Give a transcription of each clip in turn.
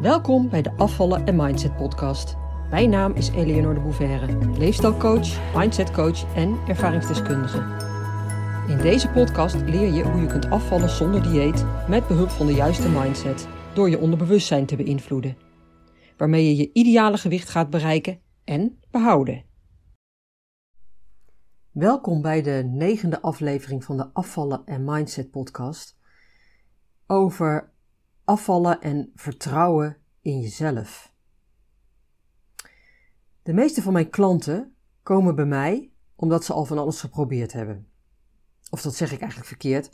Welkom bij de Afvallen en Mindset podcast. Mijn naam is Eleonore de Bouverre, leefstijlcoach, mindsetcoach en ervaringsdeskundige. In deze podcast leer je hoe je kunt afvallen zonder dieet met behulp van de juiste mindset door je onderbewustzijn te beïnvloeden, waarmee je je ideale gewicht gaat bereiken en behouden. Welkom bij de negende aflevering van de Afvallen en Mindset podcast over afvallen en vertrouwen in jezelf. De meeste van mijn klanten komen bij mij omdat ze al van alles geprobeerd hebben. Of dat zeg ik eigenlijk verkeerd.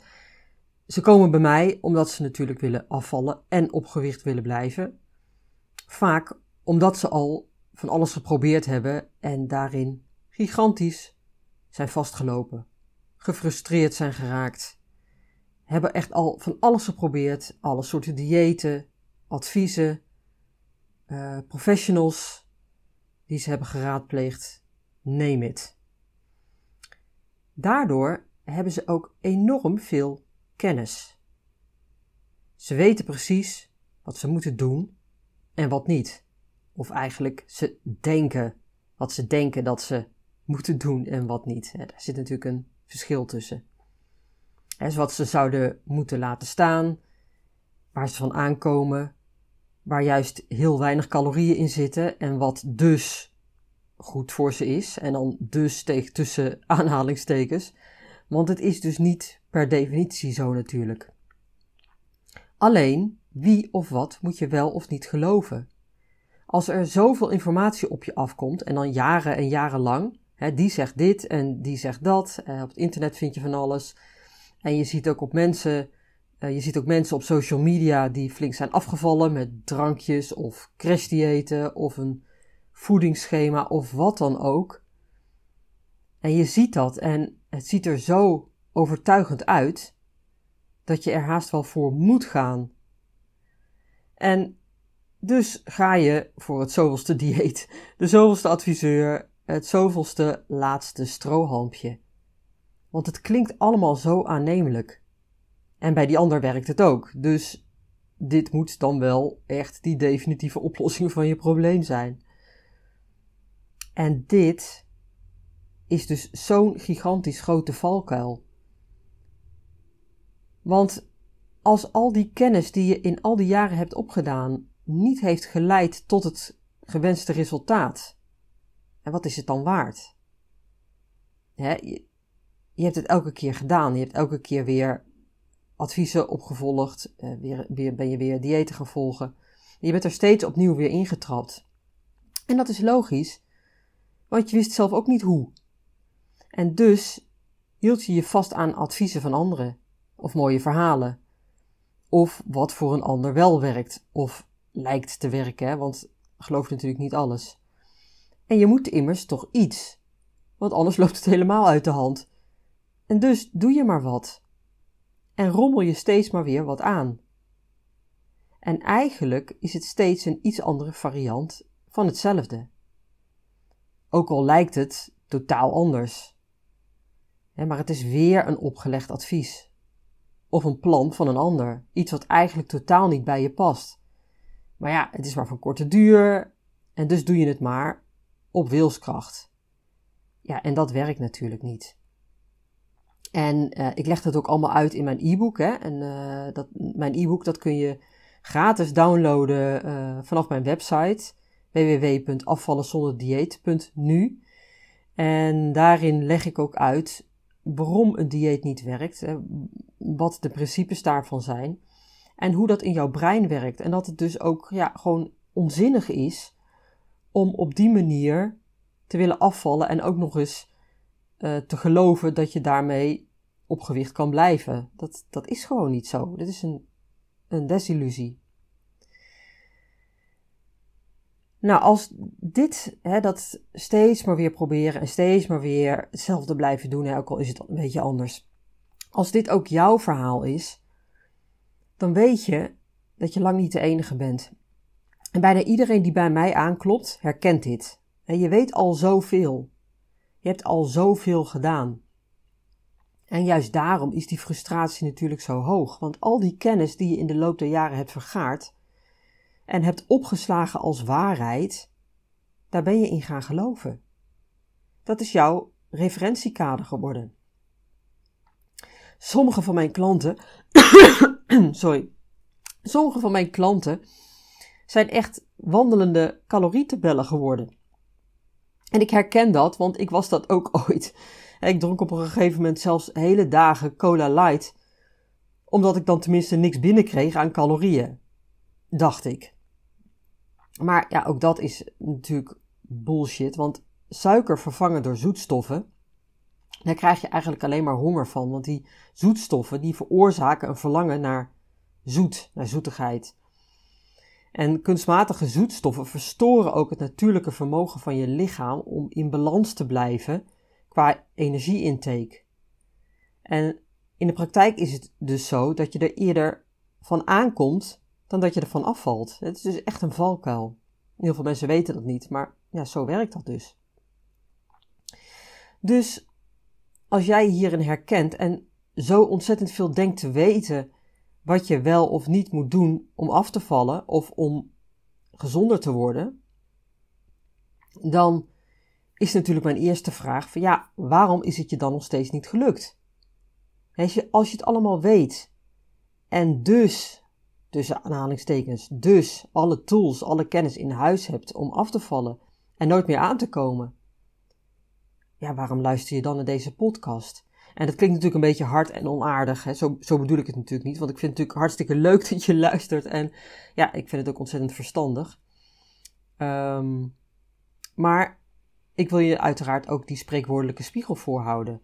Ze komen bij mij omdat ze natuurlijk willen afvallen en op gewicht willen blijven. Vaak omdat ze al van alles geprobeerd hebben en daarin gigantisch zijn vastgelopen, gefrustreerd zijn geraakt hebben echt al van alles geprobeerd. Alle soorten diëten, adviezen, uh, professionals die ze hebben geraadpleegd. Neem het. Daardoor hebben ze ook enorm veel kennis. Ze weten precies wat ze moeten doen en wat niet. Of eigenlijk, ze denken wat ze denken dat ze moeten doen en wat niet. Daar zit natuurlijk een verschil tussen is wat ze zouden moeten laten staan, waar ze van aankomen, waar juist heel weinig calorieën in zitten en wat dus goed voor ze is. En dan dus tegen tussen aanhalingstekens, want het is dus niet per definitie zo natuurlijk. Alleen wie of wat moet je wel of niet geloven? Als er zoveel informatie op je afkomt en dan jaren en jaren lang, hè, die zegt dit en die zegt dat, eh, op het internet vind je van alles. En je ziet ook op mensen, uh, je ziet ook mensen op social media die flink zijn afgevallen met drankjes of crashdiëten of een voedingsschema of wat dan ook. En je ziet dat en het ziet er zo overtuigend uit dat je er haast wel voor moet gaan. En dus ga je voor het zoveelste dieet, de zoveelste adviseur, het zoveelste laatste strohalmpje. Want het klinkt allemaal zo aannemelijk. En bij die ander werkt het ook. Dus dit moet dan wel echt die definitieve oplossing van je probleem zijn. En dit is dus zo'n gigantisch grote valkuil. Want als al die kennis die je in al die jaren hebt opgedaan niet heeft geleid tot het gewenste resultaat, en wat is het dan waard? Je hebt het elke keer gedaan. Je hebt elke keer weer adviezen opgevolgd. Uh, weer, weer, ben je weer diëten gaan volgen. Je bent er steeds opnieuw weer ingetrapt. En dat is logisch, want je wist zelf ook niet hoe. En dus hield je je vast aan adviezen van anderen, of mooie verhalen, of wat voor een ander wel werkt, of lijkt te werken, want geloof natuurlijk niet alles. En je moet immers toch iets, want anders loopt het helemaal uit de hand. En dus doe je maar wat. En rommel je steeds maar weer wat aan. En eigenlijk is het steeds een iets andere variant van hetzelfde. Ook al lijkt het totaal anders. Maar het is weer een opgelegd advies. Of een plan van een ander. Iets wat eigenlijk totaal niet bij je past. Maar ja, het is maar van korte duur. En dus doe je het maar op wilskracht. Ja, en dat werkt natuurlijk niet. En uh, ik leg dat ook allemaal uit in mijn e-book. Hè? En uh, dat, mijn e-book dat kun je gratis downloaden uh, vanaf mijn website www.afvallenzonderdieet.nu. En daarin leg ik ook uit waarom een dieet niet werkt, wat de principes daarvan zijn en hoe dat in jouw brein werkt. En dat het dus ook ja, gewoon onzinnig is om op die manier te willen afvallen en ook nog eens te geloven dat je daarmee op gewicht kan blijven. Dat, dat is gewoon niet zo. Dit is een, een desillusie. Nou, als dit, hè, dat steeds maar weer proberen en steeds maar weer hetzelfde blijven doen, hè, ook al is het een beetje anders. Als dit ook jouw verhaal is, dan weet je dat je lang niet de enige bent. En bijna iedereen die bij mij aanklopt, herkent dit. En je weet al zoveel. Je hebt al zoveel gedaan. En juist daarom is die frustratie natuurlijk zo hoog. Want al die kennis die je in de loop der jaren hebt vergaard, en hebt opgeslagen als waarheid, daar ben je in gaan geloven. Dat is jouw referentiekader geworden. Sommige van mijn klanten, sorry, sommige van mijn klanten zijn echt wandelende calorietabellen geworden. En ik herken dat, want ik was dat ook ooit. Ik dronk op een gegeven moment zelfs hele dagen cola light, omdat ik dan tenminste niks binnenkreeg aan calorieën, dacht ik. Maar ja, ook dat is natuurlijk bullshit, want suiker vervangen door zoetstoffen, daar krijg je eigenlijk alleen maar honger van, want die zoetstoffen die veroorzaken een verlangen naar zoet, naar zoetigheid. En kunstmatige zoetstoffen verstoren ook het natuurlijke vermogen van je lichaam om in balans te blijven qua energieintake. En in de praktijk is het dus zo dat je er eerder van aankomt dan dat je ervan afvalt. Het is dus echt een valkuil. Heel veel mensen weten dat niet, maar ja, zo werkt dat dus. Dus als jij hierin herkent en zo ontzettend veel denkt te weten wat je wel of niet moet doen om af te vallen of om gezonder te worden, dan is natuurlijk mijn eerste vraag van ja, waarom is het je dan nog steeds niet gelukt? Als je, als je het allemaal weet en dus, tussen aanhalingstekens, dus alle tools, alle kennis in huis hebt om af te vallen en nooit meer aan te komen, ja, waarom luister je dan naar deze podcast? En dat klinkt natuurlijk een beetje hard en onaardig. Hè? Zo, zo bedoel ik het natuurlijk niet. Want ik vind het natuurlijk hartstikke leuk dat je luistert. En ja, ik vind het ook ontzettend verstandig. Um, maar ik wil je uiteraard ook die spreekwoordelijke spiegel voorhouden.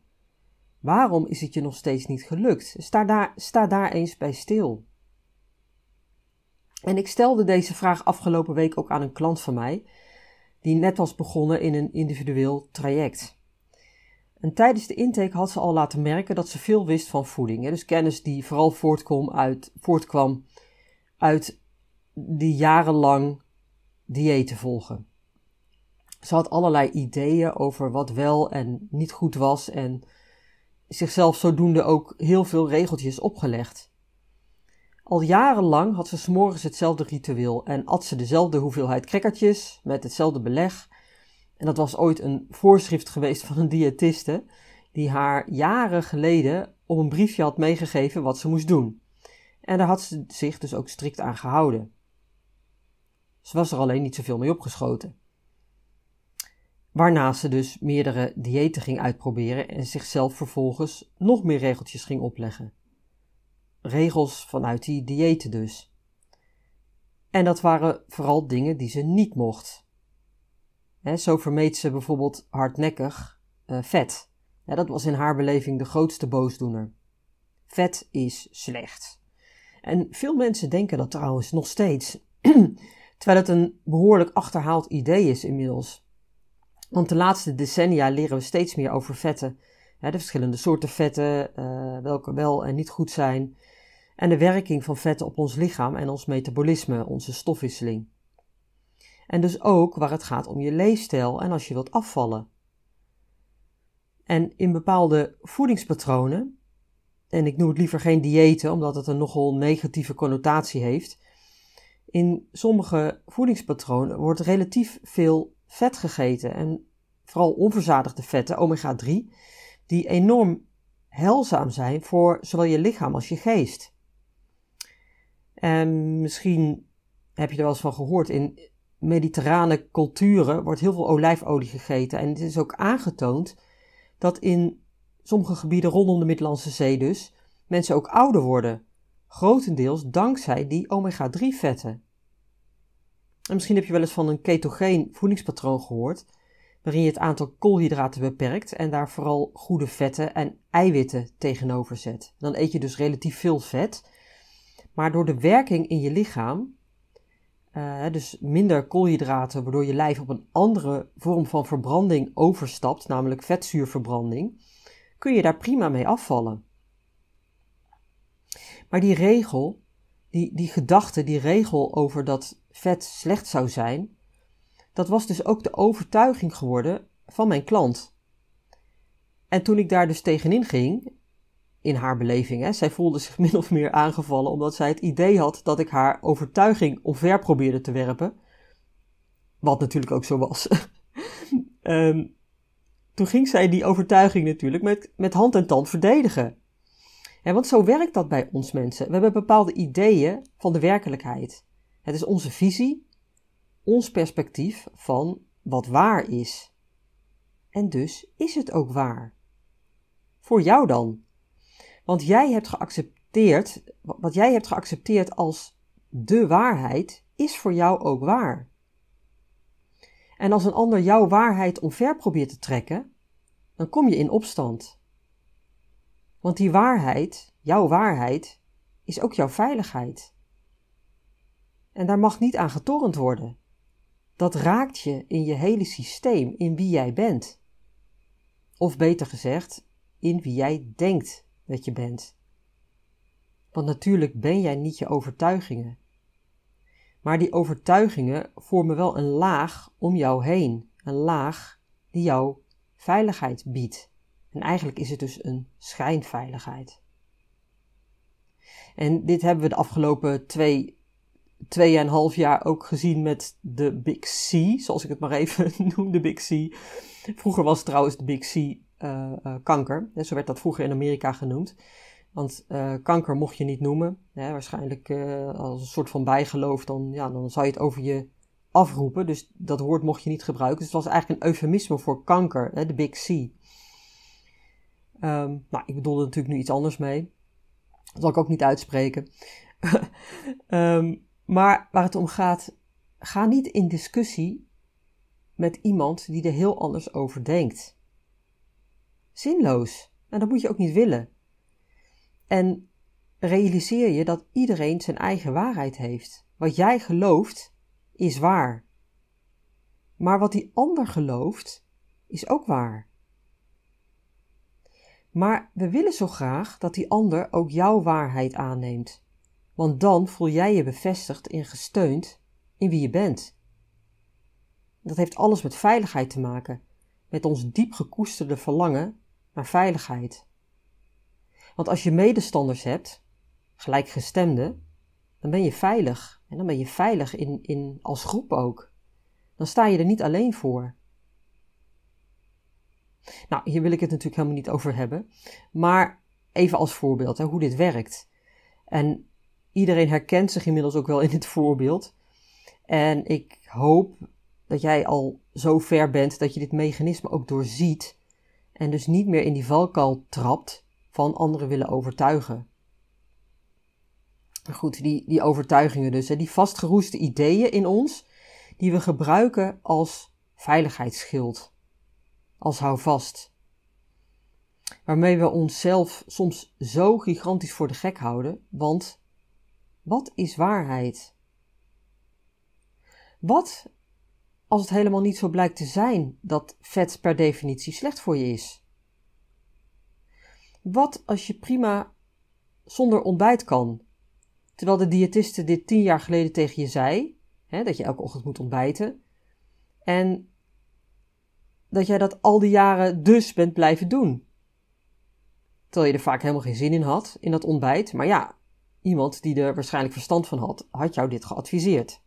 Waarom is het je nog steeds niet gelukt? Sta daar, sta daar eens bij stil. En ik stelde deze vraag afgelopen week ook aan een klant van mij, die net was begonnen in een individueel traject. En tijdens de intake had ze al laten merken dat ze veel wist van voeding. Dus kennis die vooral voortkwam uit, voortkwam uit die jarenlang diëten volgen. Ze had allerlei ideeën over wat wel en niet goed was en zichzelf zodoende ook heel veel regeltjes opgelegd. Al jarenlang had ze s'morgens hetzelfde ritueel en at ze dezelfde hoeveelheid crackertjes met hetzelfde beleg en dat was ooit een voorschrift geweest van een diëtiste, die haar jaren geleden op een briefje had meegegeven wat ze moest doen. En daar had ze zich dus ook strikt aan gehouden. Ze was er alleen niet zoveel mee opgeschoten. Waarna ze dus meerdere diëten ging uitproberen en zichzelf vervolgens nog meer regeltjes ging opleggen. Regels vanuit die diëten dus. En dat waren vooral dingen die ze niet mocht zo vermeed ze bijvoorbeeld hardnekkig uh, vet. dat was in haar beleving de grootste boosdoener. Vet is slecht. En veel mensen denken dat trouwens nog steeds, terwijl het een behoorlijk achterhaald idee is inmiddels. Want de laatste decennia leren we steeds meer over vetten. de verschillende soorten vetten, uh, welke wel en niet goed zijn. En de werking van vetten op ons lichaam en ons metabolisme, onze stofwisseling. En dus ook waar het gaat om je leefstijl en als je wilt afvallen. En in bepaalde voedingspatronen, en ik noem het liever geen diëten omdat het een nogal negatieve connotatie heeft. In sommige voedingspatronen wordt relatief veel vet gegeten en vooral onverzadigde vetten, omega-3, die enorm heilzaam zijn voor zowel je lichaam als je geest. En misschien heb je er wel eens van gehoord, in mediterrane culturen wordt heel veel olijfolie gegeten. En het is ook aangetoond dat in sommige gebieden rondom de Middellandse Zee dus mensen ook ouder worden. Grotendeels dankzij die omega-3 vetten. En misschien heb je wel eens van een ketogeen voedingspatroon gehoord, waarin je het aantal koolhydraten beperkt en daar vooral goede vetten en eiwitten tegenover zet. Dan eet je dus relatief veel vet, maar door de werking in je lichaam uh, dus minder koolhydraten, waardoor je lijf op een andere vorm van verbranding overstapt, namelijk vetzuurverbranding, kun je daar prima mee afvallen. Maar die regel, die, die gedachte, die regel over dat vet slecht zou zijn, dat was dus ook de overtuiging geworden van mijn klant. En toen ik daar dus tegenin ging, in haar beleving. Hè. Zij voelde zich min of meer aangevallen omdat zij het idee had dat ik haar overtuiging omver probeerde te werpen. Wat natuurlijk ook zo was. um, toen ging zij die overtuiging natuurlijk met, met hand en tand verdedigen. En want zo werkt dat bij ons mensen. We hebben bepaalde ideeën van de werkelijkheid. Het is onze visie, ons perspectief van wat waar is. En dus is het ook waar. Voor jou dan. Want jij hebt geaccepteerd, wat jij hebt geaccepteerd als de waarheid, is voor jou ook waar. En als een ander jouw waarheid omver probeert te trekken, dan kom je in opstand. Want die waarheid, jouw waarheid, is ook jouw veiligheid. En daar mag niet aan getornd worden. Dat raakt je in je hele systeem, in wie jij bent. Of beter gezegd, in wie jij denkt dat je bent. Want natuurlijk ben jij niet je overtuigingen. Maar die overtuigingen vormen wel een laag om jou heen. Een laag die jou veiligheid biedt. En eigenlijk is het dus een schijnveiligheid. En dit hebben we de afgelopen twee, twee en een half jaar ook gezien met de Big C, zoals ik het maar even noem, de Big C. Vroeger was trouwens de Big C kanker. Zo werd dat vroeger in Amerika genoemd. Want uh, kanker mocht je niet noemen. Hè, waarschijnlijk als een soort van bijgeloof, dan, ja, dan zou je het over je afroepen. Dus dat woord mocht je niet gebruiken. Dus het was eigenlijk een eufemisme voor kanker, hè, de Big C. Um, nou, ik bedoelde natuurlijk nu iets anders mee. Dat zal ik ook niet uitspreken. um, maar waar het om gaat, ga niet in discussie met iemand die er heel anders over denkt. Zinloos. En dat moet je ook niet willen. En realiseer je dat iedereen zijn eigen waarheid heeft. Wat jij gelooft is waar. Maar wat die ander gelooft is ook waar. Maar we willen zo graag dat die ander ook jouw waarheid aanneemt, want dan voel jij je bevestigd en gesteund in wie je bent. Dat heeft alles met veiligheid te maken, met ons diep gekoesterde verlangen naar veiligheid. Want als je medestanders hebt, gelijkgestemden, dan ben je veilig. En dan ben je veilig in, in, als groep ook. Dan sta je er niet alleen voor. Nou, hier wil ik het natuurlijk helemaal niet over hebben. Maar even als voorbeeld hè, hoe dit werkt. En iedereen herkent zich inmiddels ook wel in dit voorbeeld. En ik hoop dat jij al zo ver bent dat je dit mechanisme ook doorziet. En dus niet meer in die valkuil trapt van anderen willen overtuigen. Goed, die, die overtuigingen dus, hè, die vastgeroeste ideeën in ons, die we gebruiken als veiligheidsschild, als houvast. Waarmee we onszelf soms zo gigantisch voor de gek houden, want wat is waarheid? Wat als het helemaal niet zo blijkt te zijn dat vet per definitie slecht voor je is? Wat als je prima zonder ontbijt kan? Terwijl de diëtiste dit tien jaar geleden tegen je zei, hè, dat je elke ochtend moet ontbijten. En dat jij dat al die jaren dus bent blijven doen. Terwijl je er vaak helemaal geen zin in had, in dat ontbijt. Maar ja, iemand die er waarschijnlijk verstand van had, had jou dit geadviseerd.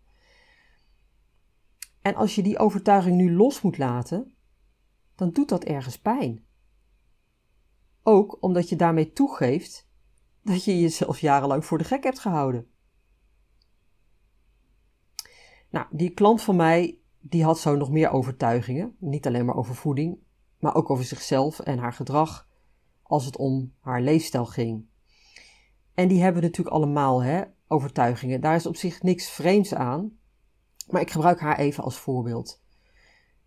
En als je die overtuiging nu los moet laten, dan doet dat ergens pijn. Ook omdat je daarmee toegeeft dat je jezelf jarenlang voor de gek hebt gehouden. Nou, die klant van mij, die had zo nog meer overtuigingen. Niet alleen maar over voeding, maar ook over zichzelf en haar gedrag als het om haar leefstijl ging. En die hebben natuurlijk allemaal hè, overtuigingen. Daar is op zich niks vreemds aan. Maar ik gebruik haar even als voorbeeld.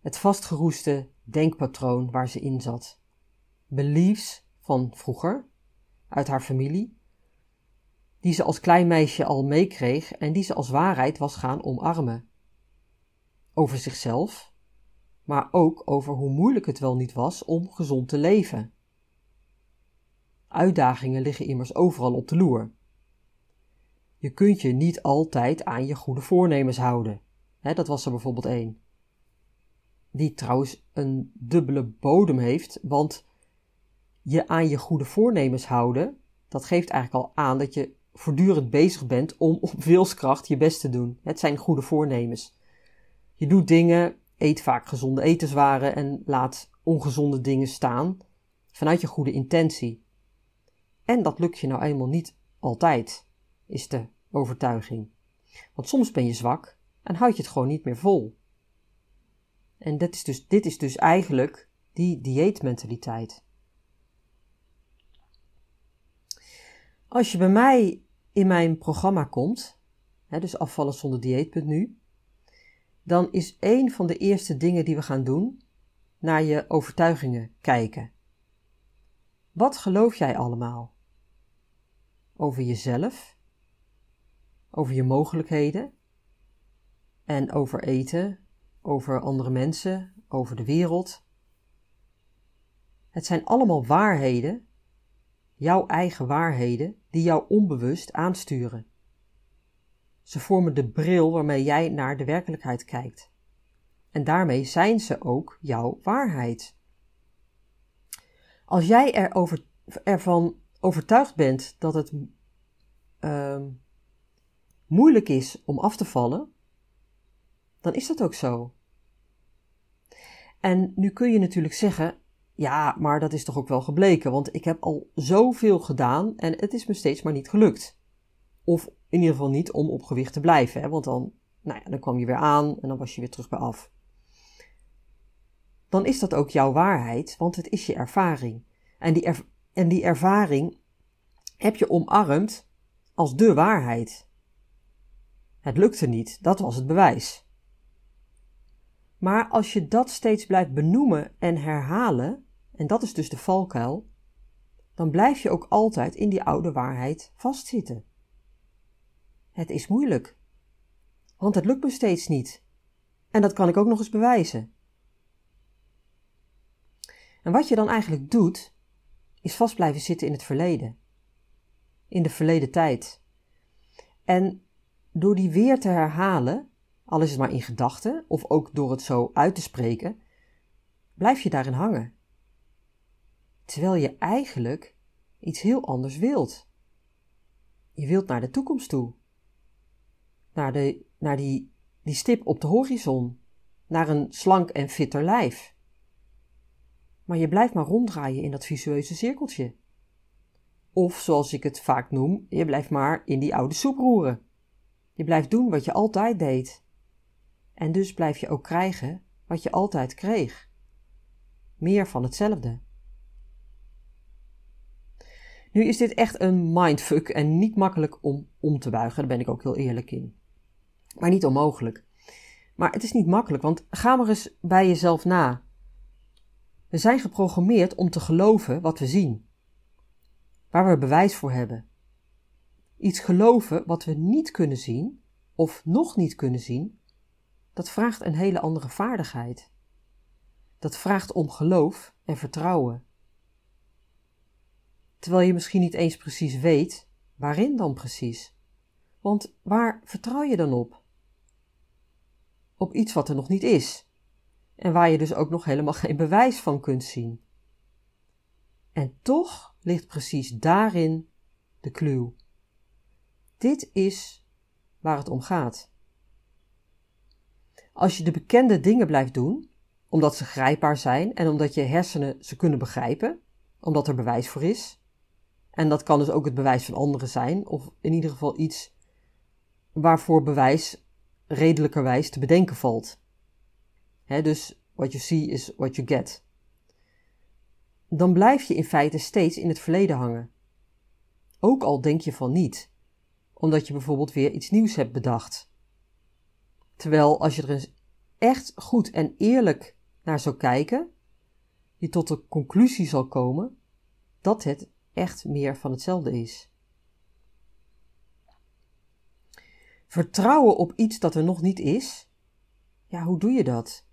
Het vastgeroeste denkpatroon waar ze in zat. Beliefs van vroeger, uit haar familie, die ze als klein meisje al meekreeg en die ze als waarheid was gaan omarmen. Over zichzelf, maar ook over hoe moeilijk het wel niet was om gezond te leven. Uitdagingen liggen immers overal op de loer. Je kunt je niet altijd aan je goede voornemens houden. Dat was er bijvoorbeeld één. Die trouwens een dubbele bodem heeft, want je aan je goede voornemens houden, dat geeft eigenlijk al aan dat je voortdurend bezig bent om op wilskracht je best te doen. Het zijn goede voornemens. Je doet dingen, eet vaak gezonde etenswaren en laat ongezonde dingen staan vanuit je goede intentie. En dat lukt je nou eenmaal niet altijd, is de overtuiging. Want soms ben je zwak en houd je het gewoon niet meer vol. En dit is dus, dit is dus eigenlijk die dieetmentaliteit. Als je bij mij in mijn programma komt, hè, dus afvallen zonder dieet.nu, dan is een van de eerste dingen die we gaan doen naar je overtuigingen kijken. Wat geloof jij allemaal? Over jezelf, over je mogelijkheden en over eten, over andere mensen, over de wereld. Het zijn allemaal waarheden, jouw eigen waarheden, die jou onbewust aansturen. Ze vormen de bril waarmee jij naar de werkelijkheid kijkt. En daarmee zijn ze ook jouw waarheid. Als jij erover, ervan overtuigd bent dat het uh, moeilijk is om af te vallen, dan is dat ook zo. En nu kun je natuurlijk zeggen: ja, maar dat is toch ook wel gebleken, want ik heb al zoveel gedaan en het is me steeds maar niet gelukt. Of in ieder geval niet om op gewicht te blijven, hè, want dan, nou ja, dan kwam je weer aan en dan was je weer terug bij af. Dan is dat ook jouw waarheid, want het is je ervaring. En die, en die ervaring heb je omarmd als de waarheid. Het lukte niet, dat was het bewijs. Maar als je dat steeds blijft benoemen en herhalen, en dat is dus de valkuil, dan blijf je ook altijd in die oude waarheid vastzitten. Het is moeilijk, want het lukt me steeds niet. En dat kan ik ook nog eens bewijzen. En wat je dan eigenlijk doet, is vast blijven zitten in het verleden. In de verleden tijd. En door die weer te herhalen, al is het maar in gedachten of ook door het zo uit te spreken, blijf je daarin hangen. Terwijl je eigenlijk iets heel anders wilt. Je wilt naar de toekomst toe. Naar, de, naar die, die stip op de horizon. Naar een slank en fitter lijf. Maar je blijft maar ronddraaien in dat visueuze cirkeltje. Of zoals ik het vaak noem, je blijft maar in die oude soep roeren. Je blijft doen wat je altijd deed. En dus blijf je ook krijgen wat je altijd kreeg. Meer van hetzelfde. Nu is dit echt een mindfuck en niet makkelijk om om te buigen, daar ben ik ook heel eerlijk in. Maar niet onmogelijk. Maar het is niet makkelijk, want ga maar eens bij jezelf na. We zijn geprogrammeerd om te geloven wat we zien, waar we bewijs voor hebben. Iets geloven wat we niet kunnen zien, of nog niet kunnen zien, dat vraagt een hele andere vaardigheid. Dat vraagt om geloof en vertrouwen. Terwijl je misschien niet eens precies weet waarin dan precies. Want waar vertrouw je dan op? Op iets wat er nog niet is en waar je dus ook nog helemaal geen bewijs van kunt zien. En toch ligt precies daarin de clue. Dit is waar het om gaat. Als je de bekende dingen blijft doen, omdat ze grijpbaar zijn en omdat je hersenen ze kunnen begrijpen, omdat er bewijs voor is, en dat kan dus ook het bewijs van anderen zijn, of in ieder geval iets waarvoor bewijs redelijkerwijs te bedenken valt. dus what you see is what you get. Dan blijf je in feite steeds in het verleden hangen. Ook al denk je van niet, omdat je bijvoorbeeld weer iets nieuws hebt bedacht. Terwijl als je er eens echt goed en eerlijk naar zou kijken, je tot de conclusie zal komen dat het echt meer van hetzelfde is. Vertrouwen op iets dat er nog niet is? Ja, hoe doe je dat?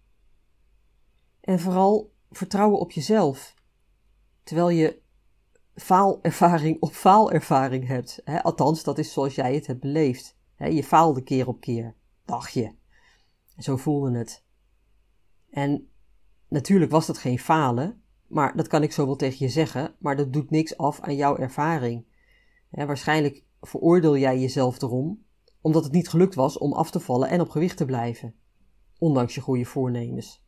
En vooral vertrouwen op jezelf, terwijl je faalervaring op faalervaring hebt. Hè? Althans, dat is zoals jij het hebt beleefd. Hè? Je faalde keer op keer, dacht je. Zo voelde het. En natuurlijk was dat geen falen, Maar dat kan ik zo wel tegen je zeggen, maar dat doet niks af aan jouw ervaring. waarschijnlijk veroordeel jij jezelf erom, omdat het niet gelukt was om af te vallen en op gewicht te blijven, ondanks je goede voornemens.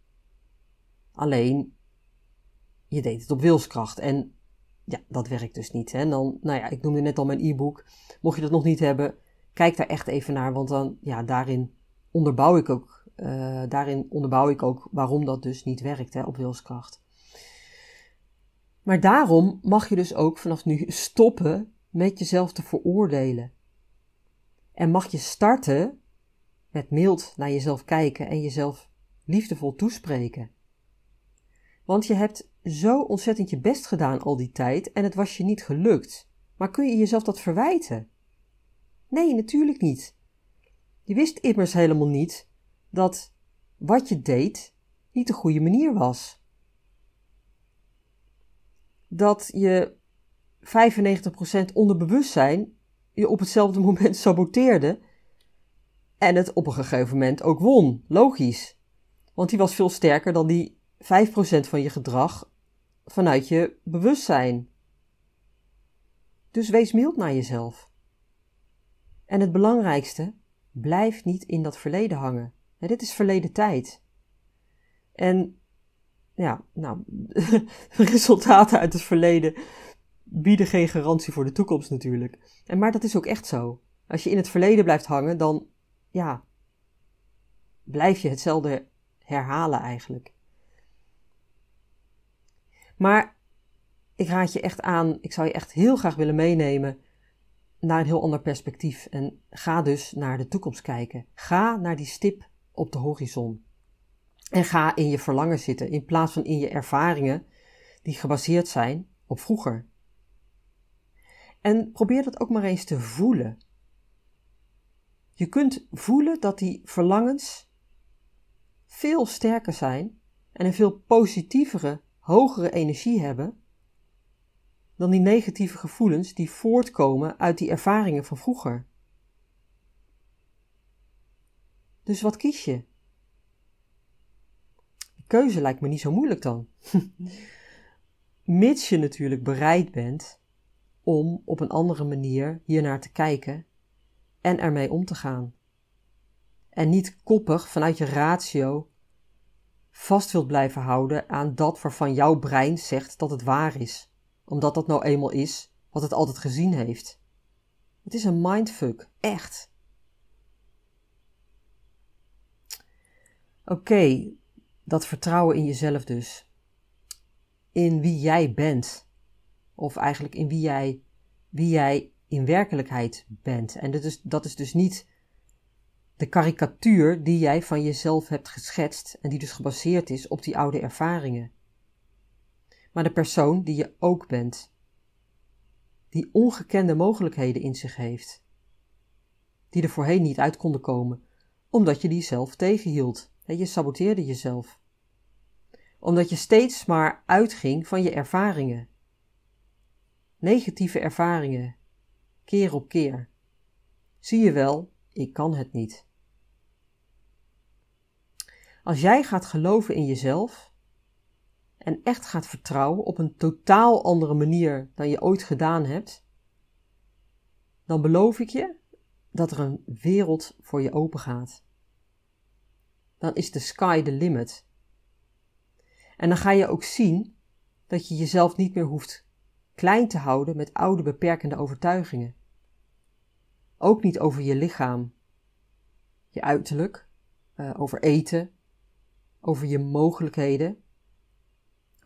Alleen, je deed het op wilskracht en ja, dat werkt dus niet. Hè? En dan, nou ja, ik noemde net al mijn e-book. Mocht je dat nog niet hebben, kijk daar echt even naar, want dan, ja, daarin onderbouw ik ook, uh, daarin onderbouw ik ook waarom dat dus niet werkt hè, op wilskracht. Maar daarom mag je dus ook vanaf nu stoppen met jezelf te veroordelen. En mag je starten met mild naar jezelf kijken en jezelf liefdevol toespreken. Want je hebt zo ontzettend je best gedaan al die tijd en het was je niet gelukt. Maar kun je jezelf dat verwijten? Nee, natuurlijk niet. Je wist immers helemaal niet dat wat je deed niet de goede manier was. Dat je 95% onderbewustzijn je op hetzelfde moment saboteerde en het op een gegeven moment ook won. Logisch. Want die was veel sterker dan die 5% van je gedrag vanuit je bewustzijn. Dus wees mild naar jezelf. En het belangrijkste, blijf niet in dat verleden hangen. dit is verleden tijd. En ja, nou, resultaten uit het verleden bieden geen garantie voor de toekomst natuurlijk. En, maar dat is ook echt zo. Als je in het verleden blijft hangen, dan ja, blijf je hetzelfde herhalen eigenlijk. Maar ik raad je echt aan, ik zou je echt heel graag willen meenemen naar een heel ander perspectief. En ga dus naar de toekomst kijken. Ga naar die stip op de horizon. En ga in je verlangen zitten in plaats van in je ervaringen die gebaseerd zijn op vroeger. En probeer dat ook maar eens te voelen. Je kunt voelen dat die verlangens veel sterker zijn en een veel positievere, hogere energie hebben dan die negatieve gevoelens die voortkomen uit die ervaringen van vroeger. Dus wat kies je? De keuze lijkt me niet zo moeilijk dan. Mits je natuurlijk bereid bent om op een andere manier hiernaar te kijken en ermee om te gaan. En niet koppig vanuit je ratio vast wilt blijven houden aan dat waarvan jouw brein zegt dat het waar is, omdat dat nou eenmaal is wat het altijd gezien heeft. Het is een mindfuck, echt. Oké, dat vertrouwen in jezelf dus. In wie jij bent. Of eigenlijk in wie jij, wie jij in werkelijkheid bent. En dat is, dat is dus niet de karikatuur die jij van jezelf hebt geschetst en die dus gebaseerd is op die oude ervaringen. Maar de persoon die je ook bent. Die ongekende mogelijkheden in zich heeft. Die er voorheen niet uit konden komen, omdat je die zelf tegenhield. Je saboteerde jezelf. Omdat je steeds maar uitging van je ervaringen. Negatieve ervaringen, keer op keer. Zie je wel, ik kan het niet. Als jij gaat geloven in jezelf en echt gaat vertrouwen op een totaal andere manier dan je ooit gedaan hebt, dan beloof ik je dat er een wereld voor je open gaat. Dan is de sky the limit. En dan ga je ook zien dat je jezelf niet meer hoeft klein te houden met oude beperkende overtuigingen. Ook niet over je lichaam, je uiterlijk, uh, over eten, over je mogelijkheden,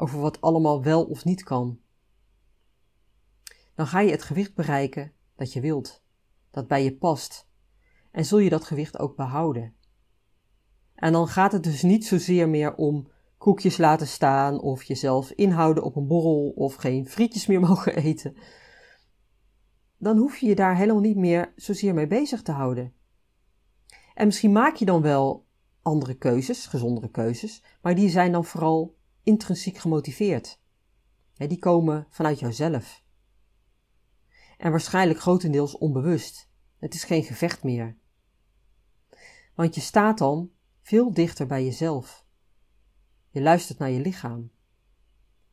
over wat allemaal wel of niet kan. Dan ga je het gewicht bereiken dat je wilt, dat bij je past, en zul je dat gewicht ook behouden. En dan gaat het dus niet zozeer meer om koekjes laten staan of jezelf inhouden op een borrel of geen frietjes meer mogen eten dan hoef je je daar helemaal niet meer zozeer mee bezig te houden. En misschien maak je dan wel andere keuzes, gezondere keuzes, maar die zijn dan vooral intrinsiek gemotiveerd. die komen vanuit jouzelf. En waarschijnlijk grotendeels onbewust. Het is geen gevecht meer. Want je staat dan veel dichter bij jezelf. Je luistert naar je lichaam.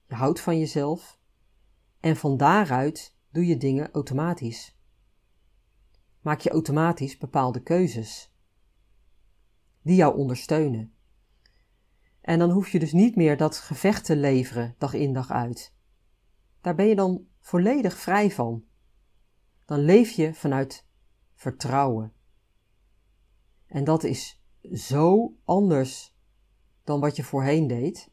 je houdt van jezelf en van daaruit doe je dingen automatisch. Maak je automatisch bepaalde keuzes die jou ondersteunen. En dan hoef je dus niet meer dat gevecht te leveren dag in dag uit. Daar ben je dan volledig vrij van. Dan leef je vanuit vertrouwen. En dat is zo anders dan wat je voorheen deed.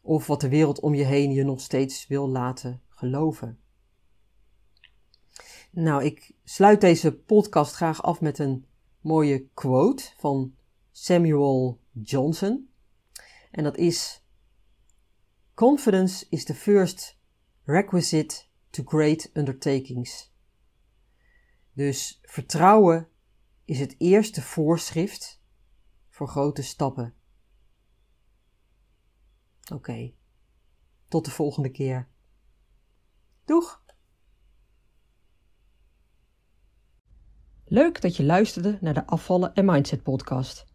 Of wat de wereld om je heen je nog steeds wil laten geloven. Nou, ik sluit deze podcast graag af met een mooie quote van Samuel Johnson. En dat is: Confidence is the first requisite to great undertakings. Dus vertrouwen is het eerste voorschrift voor grote stappen. Oké, tot de volgende keer. Doeg! Leuk dat je luisterde naar de Afvallen en Mindset podcast.